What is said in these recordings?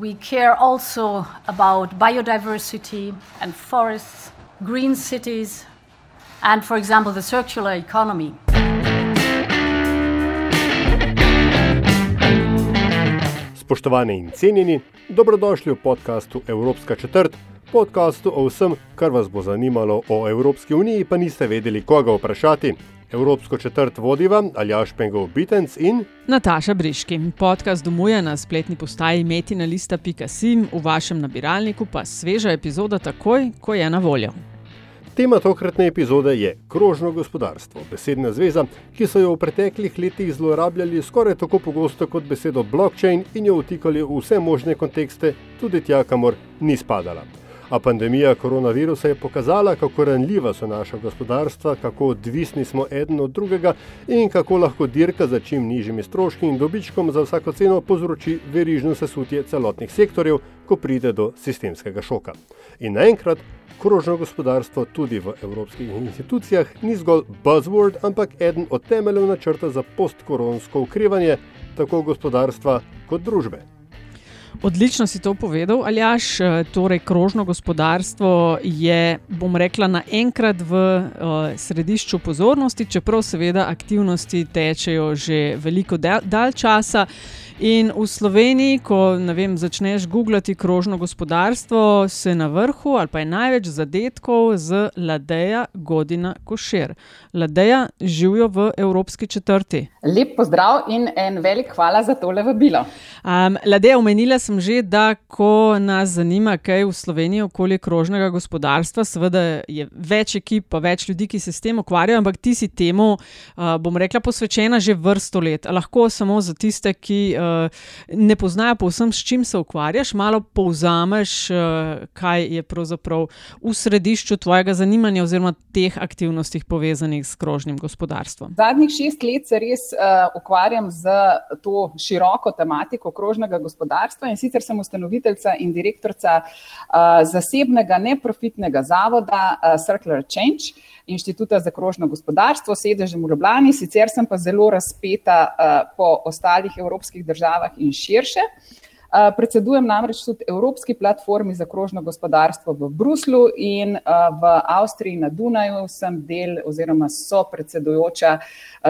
We care also about biodiversity and forests, green cities, and, for example, the circular economy. Spoštovani in cenjeni, dobrodošli v podkastu Evropska četrt, podkastu o vsem, kar vas bo zanimalo o Evropski uniji, pa niste vedeli, koga vprašati. Evropsko četrt vodiva Aljaš Pengov Bitenc in Nataša Briški. Podcast domuje na spletni postaji metina.sim, v vašem nabiralniku pa sveža epizoda takoj, ko je na voljo. tema tokratne epizode je krožno gospodarstvo, besedna zveza, ki so jo v preteklih letih zlorabljali skoraj tako pogosto kot besedo blockchain in jo vtikali v vse možne kontekste, tudi tja, kamor ni spadala. A pandemija koronavirusa je pokazala, kako ranljiva so naša gospodarstva, kako odvisni smo eden od drugega in kako lahko dirka za čim nižjimi stroški in dobičkom za vsako ceno povzroči verižno sesutje celotnih sektorjev, ko pride do sistemskega šoka. In naenkrat krožno gospodarstvo tudi v evropskih institucijah ni zgolj buzzword, ampak eden od temeljev načrta za postkoronsko ukrevanje tako gospodarstva kot družbe. Odlično si to povedal, Aljaš. Eh, Torej, krožno gospodarstvo je, bom rekla, naenkrat v uh, središču pozornosti, čeprav seveda aktivnosti tečejo že veliko del, dalj časa. In v Sloveniji, ko vem, začneš googlati krožno gospodarstvo, se na vrhu ali pa je največ zadetkov z Ladeja Godina Košer. Ladeja živijo v Evropski četrti. Lep pozdrav in en velik hvala za tole vabilo. Um, Ladeja, omenila sem že, da ko nas zanima, kaj v Sloveniji okoli krožnega gospodarstva, seveda je več ekip, pa več ljudi, ki se s tem ukvarjajo, ampak ti si temu, uh, bom rekla, posvečena že vrsto let. Lahko samo za tiste, ki uh, ne poznajo povsem, s čim se ukvarjaš, malo povzameš, uh, kaj je pravzaprav v središču tvojega zanimanja oziroma teh aktivnosti povezanih s krožnim gospodarstvom. Zadnjih šest let se res uh, ukvarjam z to široko tematiko krožnega gospodarstva in sicer sem ustanoviteljica in direktorica uh, zasebnega neprofitnega zavoda uh, Circular Change. Inštituta za krožno gospodarstvo, sedežem v Ljubljani, sicer sem pa zelo razpeta uh, po ostalih evropskih državah in širše. Predsedujem namreč tudi Evropski platformi za krožno gospodarstvo v Bruslu in v Avstriji na Dunaju sem del oziroma so predsedujoča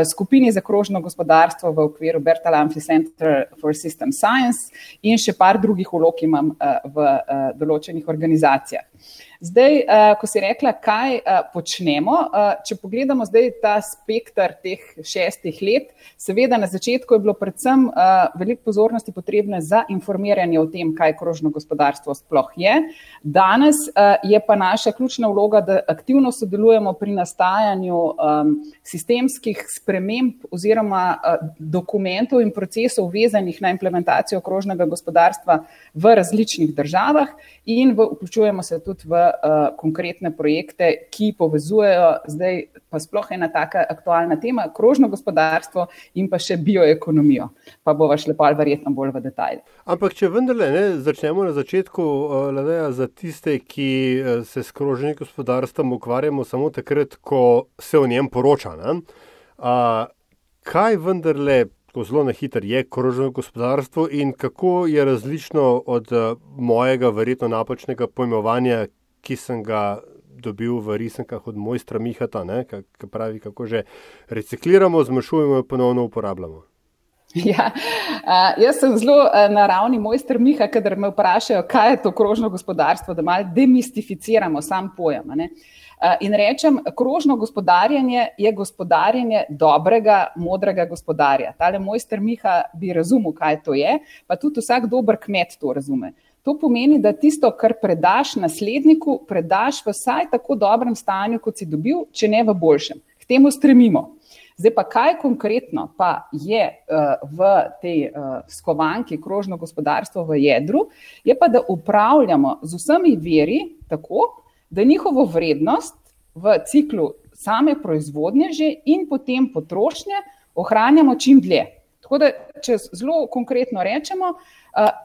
skupini za krožno gospodarstvo v okviru Berta Lamfi Center for System Science in še par drugih vlog imam v določenih organizacijah. Zdaj, uh, ko si rekla, kaj uh, počnemo, uh, če pogledamo zdaj ta spektr teh šestih let, seveda na začetku je bilo predvsem veliko pozornosti potrebne za informiranje o tem, kaj krožno gospodarstvo sploh je. Danes je pa naša ključna vloga, da aktivno sodelujemo pri nastajanju um, sistemskih sprememb oziroma dokumentov in procesov vezanih na implementacijo krožnega gospodarstva v različnih državah in v, vključujemo se tudi v uh, konkretne projekte, ki povezujejo zdaj pa sploh ena taka aktualna tema, krožno gospodarstvo in pa še bioekonomijo. Pa bova šla pa verjetno bolj v detalj. Ampak, če vendarle ne, začnemo na začetku, uh, Ladeja, za tiste, ki uh, se s krožnim gospodarstvom ukvarjamo samo takrat, ko se o njem poroča. Uh, kaj vendarle tako zelo na hitro je krožno gospodarstvo in kako je različno od mojega, verjetno napačnega pojmovanja, ki sem ga dobil v risankah od mojstra Mihata, ki pravi, kako že recikliramo, zmanjšujemo in ponovno uporabljamo. Ja, uh, jaz sem zelo uh, na ravni mojster Miha, kadar me vprašajo, kaj je to krožno gospodarstvo, da malo demistificiramo sam pojem. Uh, in rečem, krožno gospodarjenje je gospodarjenje dobrega, modrega gospodarja. Tale mojster Miha bi razumel, kaj to je, pa tudi vsak dober kmet to razume. To pomeni, da tisto, kar predaš nasledniku, predaš v vsaj tako dobrem stanju, kot si dobil, če ne v boljšem. K temu stremimo. Zdaj pa kaj konkretno pa je v tej skovanki krožno gospodarstvo v jedru, je pa, da upravljamo z vsemi veri tako, da njihovo vrednost v ciklu same proizvodnje že in potem potrošnje ohranjamo čim dlje. Tako da, če zelo konkretno rečemo,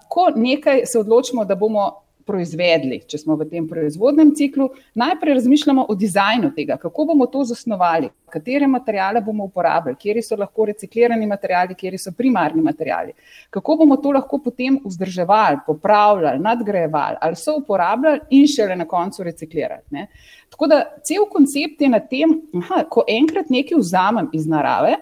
ko nekaj se odločimo, da bomo proizvedli, če smo v tem proizvodnem ciklu, najprej razmišljamo o dizajnu tega, kako bomo to zasnovali, katere materijale bomo uporabljali, kje so lahko reciklirani materijali, kje so primarni materijali, kako bomo to lahko potem vzdrževali, popravljali, nadgrajevali ali so uporabljali in šele na koncu reciklirali. Ne. Tako da cel koncept je na tem, aha, ko enkrat nekaj vzamem iz narave,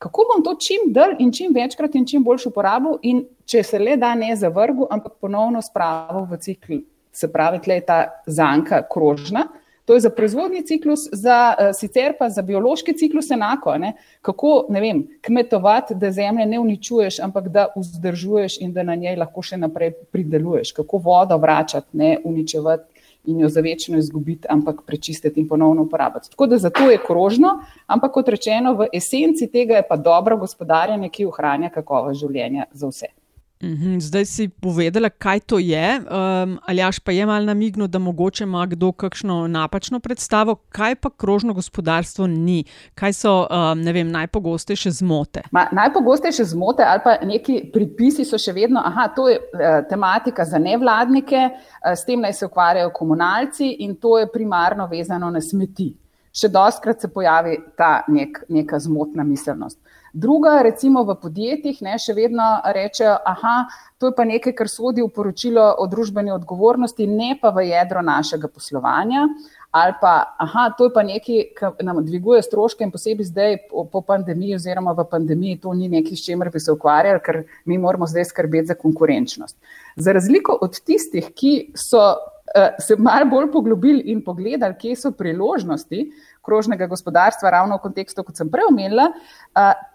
kako bom to čim dlje in čim večkrat in čim boljš uporabil, in če se le da ne zavrgu, ampak ponovno spravil v cikl. Se pravi, tle je ta zanka krožna. To je za proizvodni ciklus, za, uh, sicer pa za biološki ciklus enako. Ne? Kako ne vem, kmetovati, da zemlje ne uničuješ, ampak da vzdržuješ in da na njej lahko še naprej prideluješ. Kako vodo vračati, ne uničevati in jo za večno izgubiti, ampak prečistiti in ponovno uporabiti. Tako da zato je krožno, ampak kot rečeno, v esenci tega je pa dobro gospodarjenje, ki ohranja kakovost življenja za vse. Mhm, zdaj si povedala, kaj to je. Um, ali aš pa je mal namignil, da mogoče ima kdo kakšno napačno predstavo, kaj pa krožno gospodarstvo ni, kaj so um, vem, najpogostejše zmote. Ma, najpogostejše zmote ali pa neki pripisi so še vedno, aha, to je uh, tematika za nevladnike, uh, s tem naj se ukvarjajo komunalci in to je primarno vezano na smeti. Še doskrat se pojavi ta nek, neka zmotna miselnost. Druga, recimo v podjetjih, ne, še vedno rečejo, da to je pa nekaj, kar sodi v poročilo o družbeni odgovornosti, ne pa v jedro našega poslovanja. Ali pa, aha, to je pa nekaj, kar nam dviguje stroške in posebej zdaj po, pandemiji oziroma v pandemiji to ni nekaj, s čimer bi se ukvarjali, ker mi moramo zdaj skrbeti za konkurenčnost. Za razliko od tistih, ki so uh, se malo bolj poglobili in pogledali, kje so priložnosti, krožnega gospodarstva, ravno v kontekstu, kot sem prej omenila,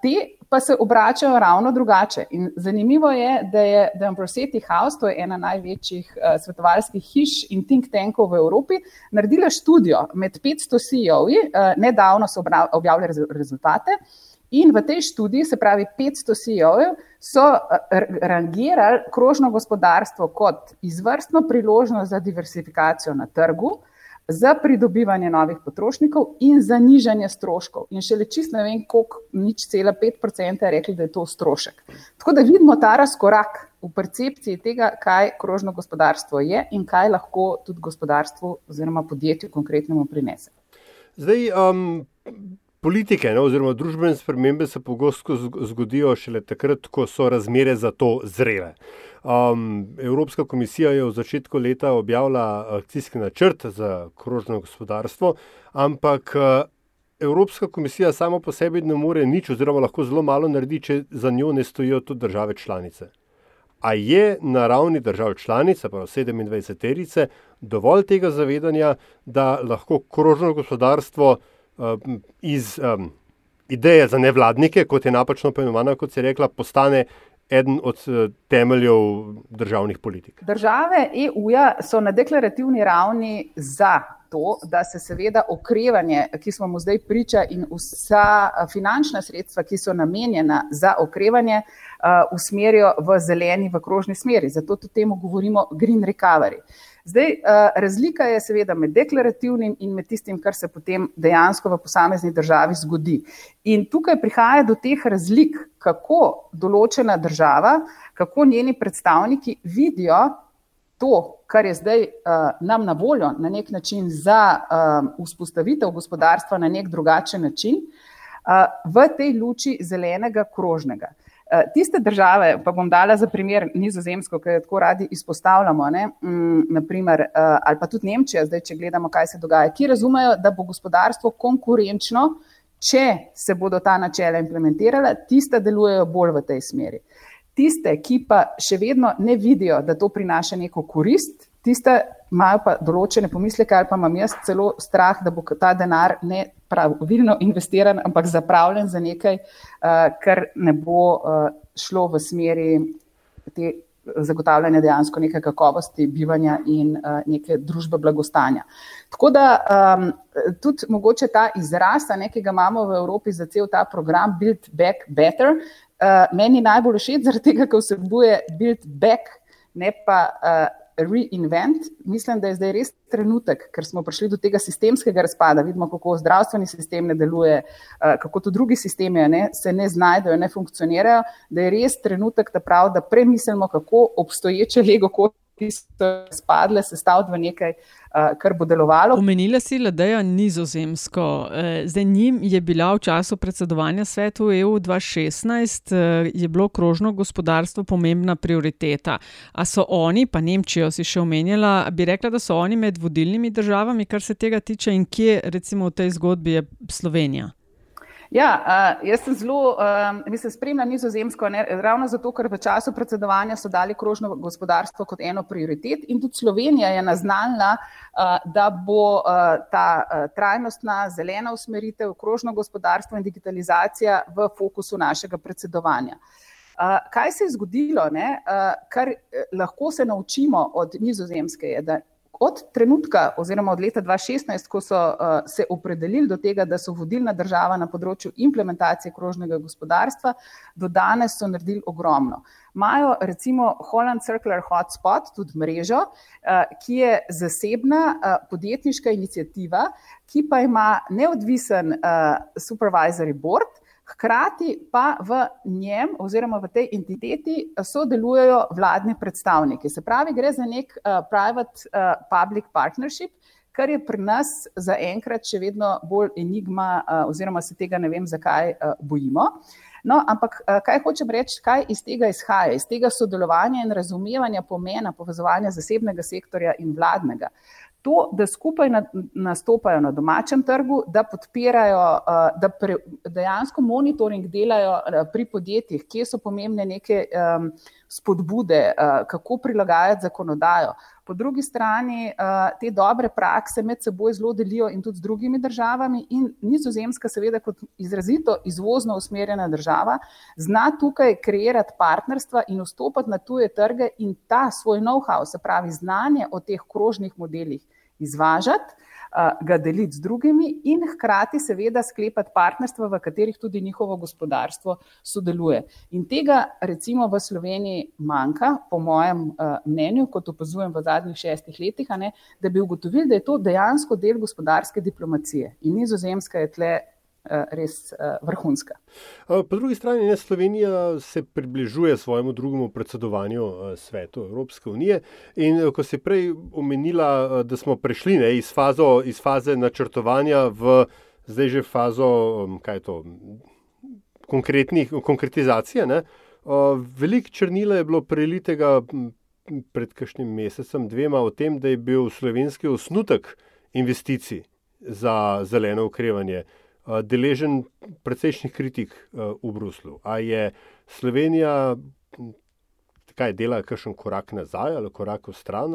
te pa se obračajo ravno drugače. In zanimivo je, da je The Ambroseti House, to je ena največjih svetovalskih hiš in think tankov v Evropi, naredila študijo med 500 CEO-ji, nedavno so objavili rezultate. In v tej študiji, se pravi 500 CEO-jev, so rangirali krožno gospodarstvo kot izvrstno priložnost za diversifikacijo na trgu, za pridobivanje novih potrošnikov in za nižanje stroškov. In še le čist ne vem, koliko, nič cela 5% je rekli, da je to strošek. Tako da vidimo ta razkorak v percepciji tega, kaj krožno gospodarstvo je in kaj lahko tudi gospodarstvu oziroma podjetju konkretnemu prinese. Zdaj, um, politike ne, oziroma družbene spremembe se pogosto zgodijo šele takrat, ko so razmere za to zrele. Um, Evropska komisija je v začetku leta objavila akcijski načrt za krožno gospodarstvo, ampak Evropska komisija sama po sebi ne more nič, oziroma lahko zelo malo naredi, če za njo ne stojijo tudi države članice. A je na ravni držav članic, pa 27-terice, dovolj tega zavedanja, da lahko krožno gospodarstvo um, iz um, ideje za nevladnike, kot je napačno poimenovana, kot se je rekla, postane eden od eh, temeljev državnih politik. Države EU-ja so na deklarativni ravni za to, da se seveda okrevanje, ki smo mu zdaj priča, in vsa eh, finančna sredstva, ki so namenjena za okrevanje, eh, usmerijo v zeleni, v krožni smeri. Zato tudi temu govorimo green recovery. Zdaj, uh, razlika je seveda med deklarativnim in med tistim, kar se potem dejansko v posamezni državi zgodi. In tukaj prihaja do teh razlik, kako določena država, kako njeni predstavniki vidijo to, kar je zdaj uh, nam na voljo na nek način za uh, vzpostavitev gospodarstva na nek drugačen način, uh, v tej luči zelenega krožnega. Eh, tiste države, pa bom dala za primer Nizozemsko, ki jo tako radi izpostavljamo, ne, mm, naprimer, eh, ali pa tudi Nemčija, zdaj, če gledamo, kaj se dogaja, ki razumejo, da bo gospodarstvo konkurenčno, če se bodo ta načela implementirala, tiste delujejo bolj v tej smeri. Tiste, ki pa še vedno ne vidijo, da to prinaša neko korist, tiste imajo pa določene pomisleke, ali pa imam jaz celo strah, da bo ta denar ne pravilno investiran, ampak zapravljen za nekaj, uh, kar ne bo uh, šlo v smeri te zagotavljanja dejansko neke kakovosti bivanja in neke družbe blagostanja. Tako da um, tudi mogoče ta izraz, ki ga imamo v Evropi za cel ta program Build Back Better, uh, meni najbolj všeč zaradi tega, ker vsebuje Build Back, ne pa uh, reinvent. Mislim, da je zdaj res trenutek, ker smo prišli do tega sistemskega razpada. Vidimo, kako zdravstveni sistem ne deluje, eh, kako tudi drugi sistemi ne, se ne znajdejo, ne funkcionirajo. Da je res trenutek, da, prav, da premislimo, kako obstoječe lego kot ki so spadle, sestaviti v nekaj, kar bo delovalo. Omenila si le, da je nizozemsko. E, zdaj njim je bila v času predsedovanja svetu EU 2016, e, je bilo krožno gospodarstvo pomembna prioriteta. A so oni, pa Nemčijo si še omenjala, bi rekla, da so oni med vodilnimi državami, kar se tega tiče in kje recimo v tej zgodbi je Slovenija? Ja, jaz sem zelo, mislim, spremljam nizozemsko, ne, ravno zato, ker v času predsedovanja so dali krožno gospodarstvo kot eno prioritet in tudi Slovenija je naznanila, da bo ta trajnostna zelena usmeritev, krožno gospodarstvo in digitalizacija v fokusu našega predsedovanja. Kaj se je zgodilo, ne, kar lahko se naučimo od nizozemske, je, da od trenutka oziroma od leta 2016, ko so uh, se opredelili do tega, da so vodilna država na področju implementacije krožnega gospodarstva, do danes so naredili ogromno. Imajo recimo Holland Circular Hotspot, tudi mrežo, uh, ki je zasebna uh, podjetniška inicijativa, ki pa ima neodvisen uh, supervisory board, Hkrati pa v njem oziroma v tej entiteti sodelujejo vladni predstavniki. Se pravi, gre za nek uh, private-public uh, partnership, kar je pri nas zaenkrat še vedno bolj enigma, uh, oziroma se tega ne vem, zakaj uh, bojimo. No, ampak kaj hočem reči, kaj iz tega izhaja, iz tega sodelovanja in razumevanja pomena povezovanja zasebnega sektorja in vladnega to, da skupaj nastopajo na domačem trgu, da podpirajo, uh, da pre, dejansko monitoring delajo uh, pri podjetjih, kje so pomembne neke um, spodbude, uh, kako prilagajati zakonodajo. Po drugi strani te dobre prakse med seboj zelo delijo in tudi z drugimi državami, in Nizozemska, seveda, kot izrazito izvozno usmerjena država, zna tukaj kreirati partnerstva in vstopati na tuje trge in ta svoj know-how, se pravi znanje o teh krožnih modelih, izvažati, ga deliti z drugimi in hkrati seveda sklepati partnerstva, v katerih tudi njihovo gospodarstvo sodeluje. In tega recimo v Sloveniji manjka, po mojem mnenju, kot opazujem v zadnjih šestih letih, ne, da bi ugotovili, da je to dejansko del gospodarske diplomacije. In nizozemska je tle res eh, vrhunska. Eh, po drugi strani, ne, Slovenija se približuje svojemu drugemu predsedovanju svetu Evropske unije. In ko si prej omenila, da smo prešli ne, iz, fazo, iz faze načrtovanja v zdaj že fazo to, konkretizacije, ne, veliko črnila je bilo prelitega pred kakšnim mesecem, dvema, o tem, da je bil slovenski osnutek investicij za zeleno ukrevanje. Eh, deležen precejšnjih kritik eh, v Bruslu. A je Slovenija kaj dela, kakšen korak nazaj ali korak v stran?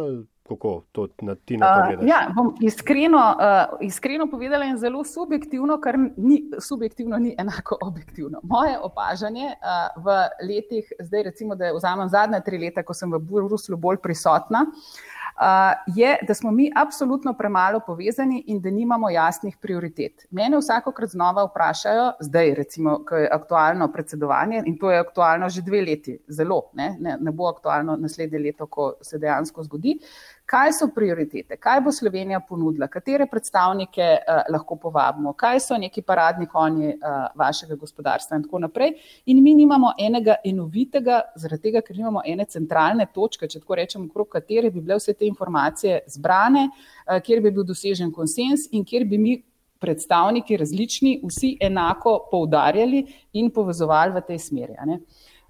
Kako to na ti način? Uh, ja, bom iskreno, uh, iskreno povedala in zelo subjektivno, kar ni subjektivno, ni enako objektivno. Moje opažanje uh, v letih, zdaj recimo, da vzamem zadnja tri leta, ko sem v Bruslu bolj prisotna. Uh, je, da smo mi absolutno premalo povezani in da nimamo jasnih prioritet. Mene vsakokrat znova vprašajo, zdaj recimo, ko je aktualno predsedovanje in to je aktualno že dve leti, zelo, ne, ne, ne bo aktualno naslednje leto, ko se dejansko zgodi, kaj so prioritete, kaj bo Slovenija ponudila, katere predstavnike uh, lahko povabimo, kaj so neki paradni konji uh, vašega gospodarstva in tako naprej. In mi nimamo enega enovitega, zaradi tega, ker nimamo ene centralne točke, če tako rečemo, okrog katere bi bile vse te informacije zbrane, uh, kjer bi bil dosežen konsens in kjer bi mi. Predstavniki različni, vsi enako poudarjali in povezovali v tej smeri.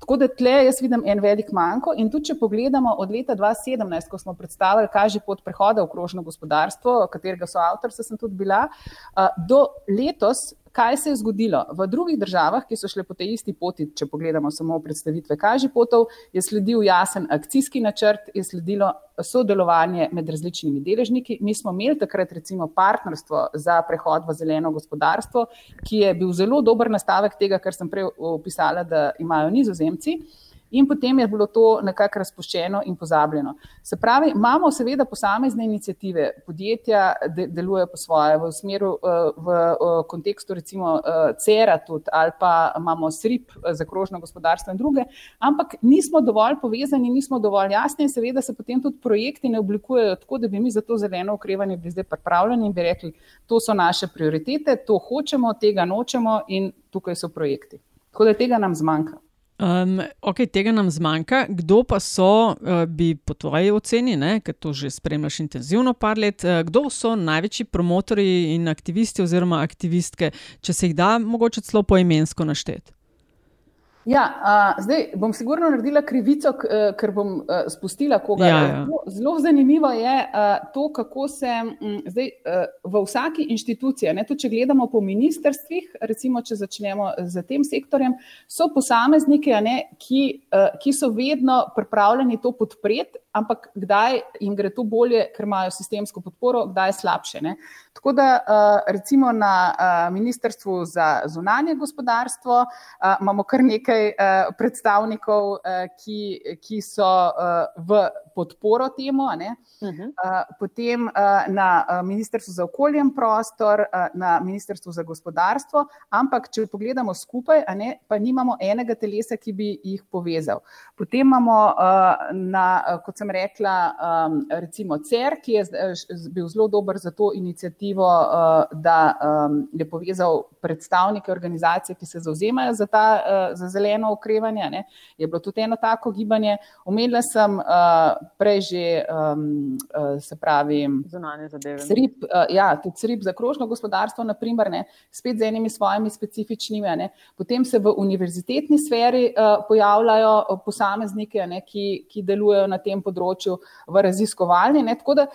Tako da tle jaz vidim en velik manjko. In tudi, če pogledamo od leta 2017, ko smo predstavili, kaj je pot prehoda v krožno gospodarstvo, katerega so avtor, sem tudi bila, do letos Kaj se je zgodilo v drugih državah, ki so šle po tej isti poti, če pogledamo samo predstavitve kažipotov, je sledil jasen akcijski načrt, je sledilo sodelovanje med različnimi deležniki. Mi smo imeli takrat recimo partnerstvo za prehod v zeleno gospodarstvo, ki je bil zelo dober nastavek tega, kar sem prej opisala, da imajo nizozemci. In potem je bilo to nekako razpuščeno in pozabljeno. Se pravi, imamo seveda posamezne inicijative, podjetja de, delujejo po svoje v smeru, eh, v, v kontekstu recimo eh, CERA tudi ali pa imamo SRIP eh, za krožno gospodarstvo in druge, ampak nismo dovolj povezani, nismo dovolj jasni in seveda se potem tudi projekti ne oblikujejo tako, da bi mi za to zeleno ukrevanje bili zdaj pripravljeni in bi rekli, to so naše prioritete, to hočemo, tega nočemo in tukaj so projekti. Tako da tega nam zmanjka. Um, ok, tega nam zmanjka. Kdo pa so, uh, bi po tvoji oceni, ker to že spremljaš intenzivno par let, uh, kdo so največji promotori in aktivisti oziroma aktivistke, če se jih da mogoče celo poimensko našteti? Ja, uh, zdaj bom sigurno naredila krivico, ker bom uh, spustila koga. Ja, ja. Zelo zanimivo je uh, to, kako se m, zdaj, uh, v vsaki inštituciji, ne, tudi če gledamo po ministrstvih, recimo, če začnemo z tem sektorjem, so posamezniki, ne, ki, uh, ki so vedno pripravljeni to podpreti, ampak kdaj jim gre to bolje, ker imajo sistemsko podporo, kdaj je slabše. Ne. Tako da recimo na Ministrstvu za zunanje gospodarstvo imamo kar nekaj predstavnikov, ki, ki so v podporo temu. Uh -huh. uh, potem na Ministrstvu za okolje in prostor, na Ministrstvu za gospodarstvo, ampak če pogledamo skupaj, ne, pa nimamo enega telesa, ki bi jih povezal. Potem imamo, na, kot sem rekla, recimo CER, ki je bil zelo dober za to inicijativo, uh, da um, je povezal predstavnike organizacije, ki se zauzemajo za, ta, uh, za zeleno okrevanje. Ne. Je bilo tudi eno tako gibanje. Omenila sem uh, prej že, uh, se pravi, zunanje zadeve. Srip, uh, ja, tudi srip za krožno gospodarstvo, naprimer, ne, spet z enimi svojimi specifičnimi. Ne. Potem se v univerzitetni sferi pojavljajo posamezniki, ne, ki, ki delujejo na tem področju v raziskovalni. Ne, tako da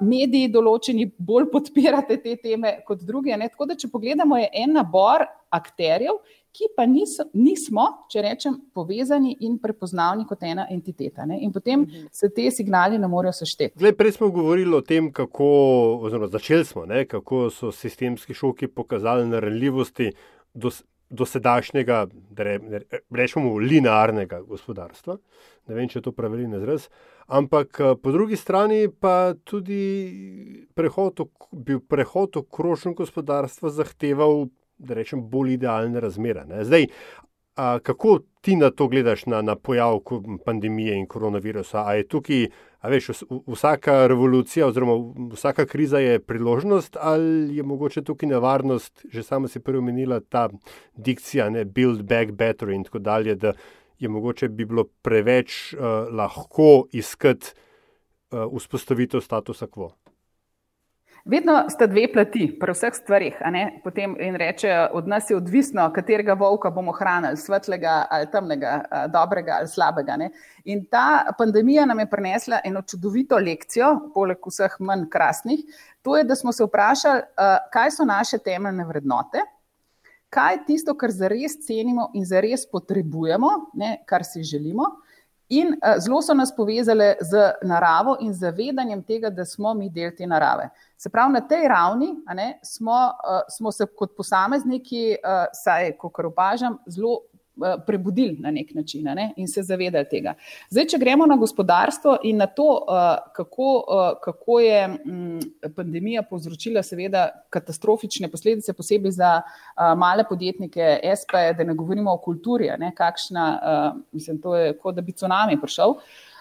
mediji določeni bolj podpirate te teme kot drugi. Ne, tako da, če pogledamo, je en nabor akterjev, ki pa niso, nismo, če rečem, povezani in prepoznavni kot ena entiteta. Ne? In potem mhm. se te signali ne morejo sešteti. Zdaj, prej smo govorili o tem, kako, oziroma začeli smo, ne, kako so sistemski šoki pokazali na ranljivosti do, do sedajšnjega, da rečemo, linearnega gospodarstva. Ne vem, če je to pravilni izraz. Ampak po drugi strani pa tudi prehod, bi prehod v krožno gospodarstvo zahteval da rečem, bolj idealne razmere. Ne? Zdaj, a, kako ti na to gledaš, na, na pojav pandemije in koronavirusa? A je tukaj, a veš, vsaka revolucija oziroma vsaka kriza je priložnost, ali je mogoče tukaj nevarnost, že sama si prvi omenila ta dikcija, ne, build back better in tako dalje, da je mogoče bi bilo preveč uh, lahko iskati uh, vzpostavitev statusa quo. Vedno sta dve plati, pri vseh stvarih. Potem in rečejo, od nas je odvisno, katerega volka bomo hranili, svetlega ali temnega, dobrega ali slabega. Ne? In ta pandemija nam je prinesla eno čudovito lekcijo, poleg vseh manj krasnih. To je, da smo se vprašali, kaj so naše temeljne vrednote, kaj je tisto, kar zares cenimo in zares potrebujemo, ne, kar si želimo. In uh, zelo so nas povezale z naravo in zavedanjem tega, da smo mi del te narave. Se pravi, na tej ravni ne, smo, uh, smo se kot posamezniki, uh, saj, kot opažam, zelo Eh, prebudili na nek način ne, in se zavedali tega. Zdaj, če gremo na gospodarstvo in na to, eh, kako, eh, kako je mm, pandemija povzročila, seveda, katastrofične posledice, posebej za male podjetnike, SP, da ne govorimo o kulturi, ne, kakšna, mislim, to je kot da bi tsunami prišel. Uh,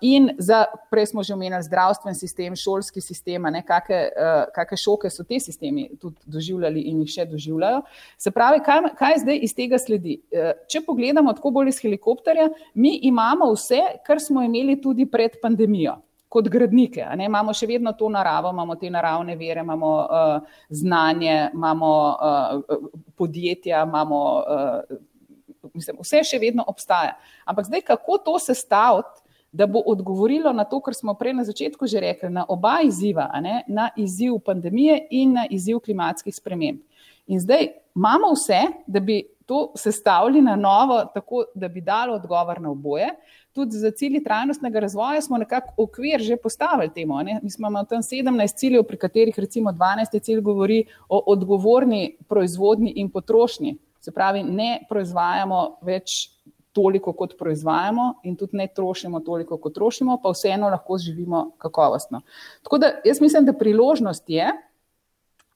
in za, prej smo že omenili zdravstven sistem, šolski sistem, kakšne uh, šoke so te sistemi tudi doživljali in jih še doživljajo. Se pravi, kaj, kaj zdaj iz tega sledi? Uh, če pogledamo tako bolj iz helikopterja, mi imamo vse, kar smo imeli tudi pred pandemijo. Kot gradnike, ne, imamo še vedno to naravo, imamo te naravne vere, imamo uh, znanje, imamo uh, podjetja, imamo, uh, mislim, vse še vedno obstaja. Ampak zdaj, kako to sestaviti, da bo odgovorilo na to, kar smo prej na začetku že rekli, na oba izziva, ne, na izziv pandemije in na izziv klimatskih sprememb. In zdaj imamo vse, da bi to sestavili na novo, tako da bi dalo odgovor na oboje. Tudi za cilji trajnostnega razvoja smo nekako okvir že postavili temu. Ne? Mi smo imeli tam 17 ciljev, pri katerih recimo 12 cilj govori o odgovorni proizvodni in potrošnji. Se pravi, ne proizvajamo več toliko, kot proizvajamo, in tudi ne trošimo toliko, kot trošimo, pa vseeno lahko živimo kakovostno. Tako da jaz mislim, da priložnost je,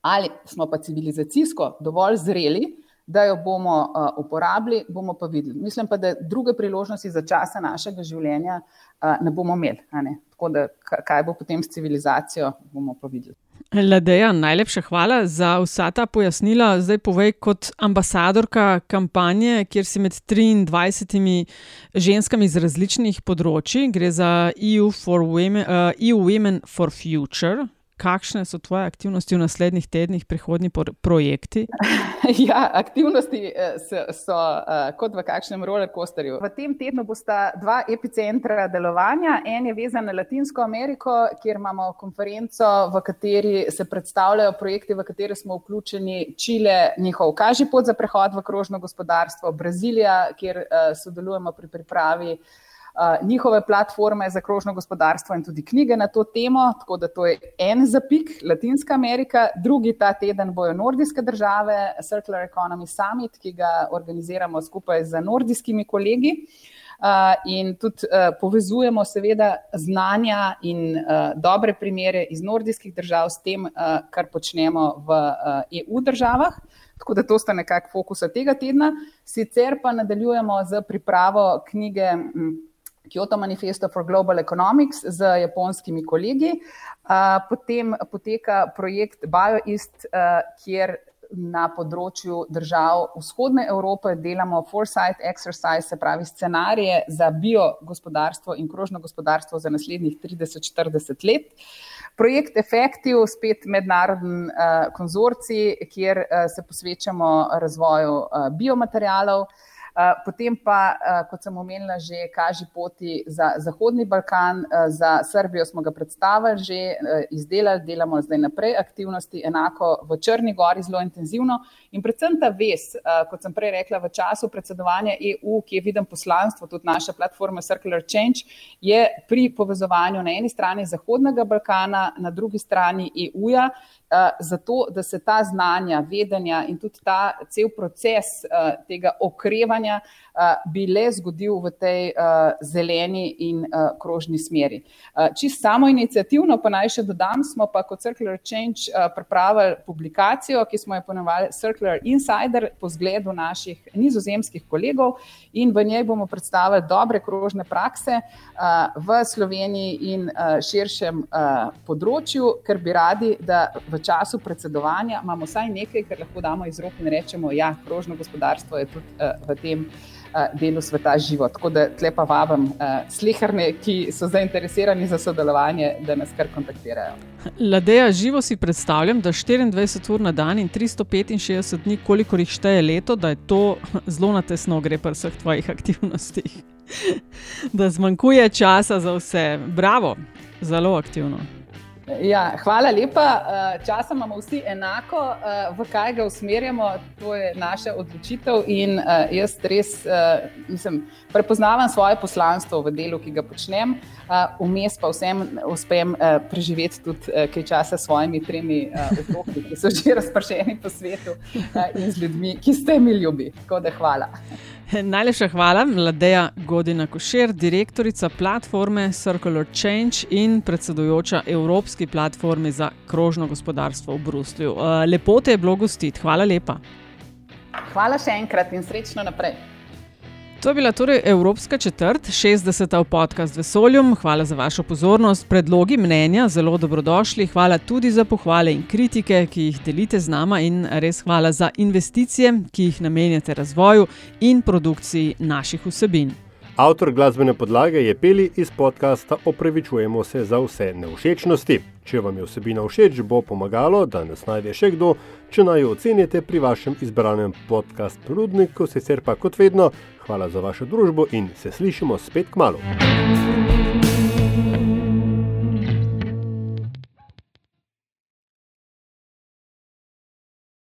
ali smo pa civilizacijsko dovolj zreli, da jo bomo uh, uporabili, bomo pa videli. Mislim pa, da druge priložnosti za časa našega življenja uh, ne bomo imeli. Ne? Tako da, kaj bo potem s civilizacijo, bomo pa videli. Ladeja, najlepša hvala za vsa ta pojasnila. Zdaj povej, kot ambasadorka kampanje, kjer si med 23 ženskami iz različnih področji, gre za EU, for Women, uh, EU Women for Future, kakšne so tvoje aktivnosti v naslednjih tednih, prihodnji projekti? Ja, aktivnosti eh, so, so uh, kot v kakšnem rollercoasterju. V tem tednu bosta dva epicentra delovanja. En je vezan na Latinsko Ameriko, kjer imamo konferenco, v kateri se predstavljajo projekti, v kateri smo vključeni Čile, njihov kaži pot za prehod v krožno gospodarstvo, Brazilija, kjer uh, sodelujemo pri pripravi njihove platforme za krožno gospodarstvo in tudi knjige na to temo. Tako da to je en zapik, Latinska Amerika, drugi ta teden bojo nordijske države, Circular Economy Summit, ki ga organiziramo skupaj z nordijskimi kolegi. Uh, in tudi uh, povezujemo, seveda, znanja in uh, dobre primere iz nordijskih držav s tem, uh, kar počnemo v uh, EU državah. Tako da to sta nekako fokusa tega tedna. Sicer pa nadaljujemo z pripravo knjige. M, Kyoto Manifesto for Global Economics z japonskimi kolegi. Potem poteka projekt BioEast, kjer na področju držav vzhodne Evrope delamo foresight exercise, se pravi scenarije za biogospodarstvo in krožno gospodarstvo za naslednjih 30-40 let. Projekt Effective, spet mednarodni uh, konzorcij, kjer uh, se posvečamo razvoju uh, biomaterialov. Eh, potem pa, eh, kot sem omenila, že kaže poti za Zahodni Balkan, eh, za Srbijo smo ga predstavili, že izdelali, delamo zdaj naprej aktivnosti, enako v Črni Gori, zelo intenzivno. In predvsem ta ves, kot sem prej rekla, v času predsedovanja EU, ki je viden poslanstvo, tudi naša platforma Circular Change, je pri povezovanju na eni strani Zahodnega Balkana, na drugi strani EU-ja. Zato, da se ta znanja, vedenja in tudi ta cel proces tega okrevanja bi le zgodil v tej zeleni in krožni smeri. Čisto samo inicijativno, pa naj še dodam, smo pa kot Circular Change pripravili publikacijo, ki smo jo ponovali Circular Insider po zgledu naših nizozemskih kolegov in v njej bomo predstavili dobre krožne prakse v Sloveniji in širšem področju, ker bi radi, da v času predsedovanja imamo vsaj nekaj, kar lahko damo iz rok in rečemo, ja, krožno gospodarstvo je tudi v tem delu sveta živo. Tako da tlepa vabim slehrne, ki so zainteresirani za sodelovanje, da nas kar kontaktirajo. Ladeja, živo si predstavljam, da 24 ur na dan in 365 dni, koliko jih šteje leto, da je to zelo na tesno gre pri vseh tvojih aktivnostih. da zmanjkuje časa za vse. Bravo, zelo aktivno. Ja, hvala lepa. Eh, časa imamo vsi enako, eh, v kaj ga usmerjamo, to je naša odločitev. In eh, jaz res mislim, prepoznavam svoje poslanstvo v delu, ki ga počnem, vmes pa vsem uspem preživeti tudi kaj časa s svojimi tremi otroki, ki so že razpršeni po svetu in z ljudmi, ki ste mi ljubi. Tako da hvala. Najlepša hvala, Mladeja Godina Košer, direktorica platforme Circular Change in predsedujoča Evropski platformi za krožno gospodarstvo v Bruslju. Eh, lepo te je bilo gostiti, hvala lepa. Hvala še enkrat in srečno naprej. To je bila torej Evropska četrt, 60. podcast Vesoljum. Hvala za vašo pozornost. Predlogi, mnenja, zelo dobrodošli. Hvala tudi za pohvale in kritike, ki jih delite z nama, in res hvala za investicije, ki jih namenjate razvoju in produkciji naših vsebin. Avtor glasbene podlage je Peli iz podcasta Opravičujemo se za vse neušečnosti. Če vam je vsebina všeč, bo pomagalo, da nas najde še kdo, če naj jo ocenite pri vašem izbranem podkastu Rudniku, sicer pa kot vedno, hvala za vašo družbo in se slišimo spet k malu.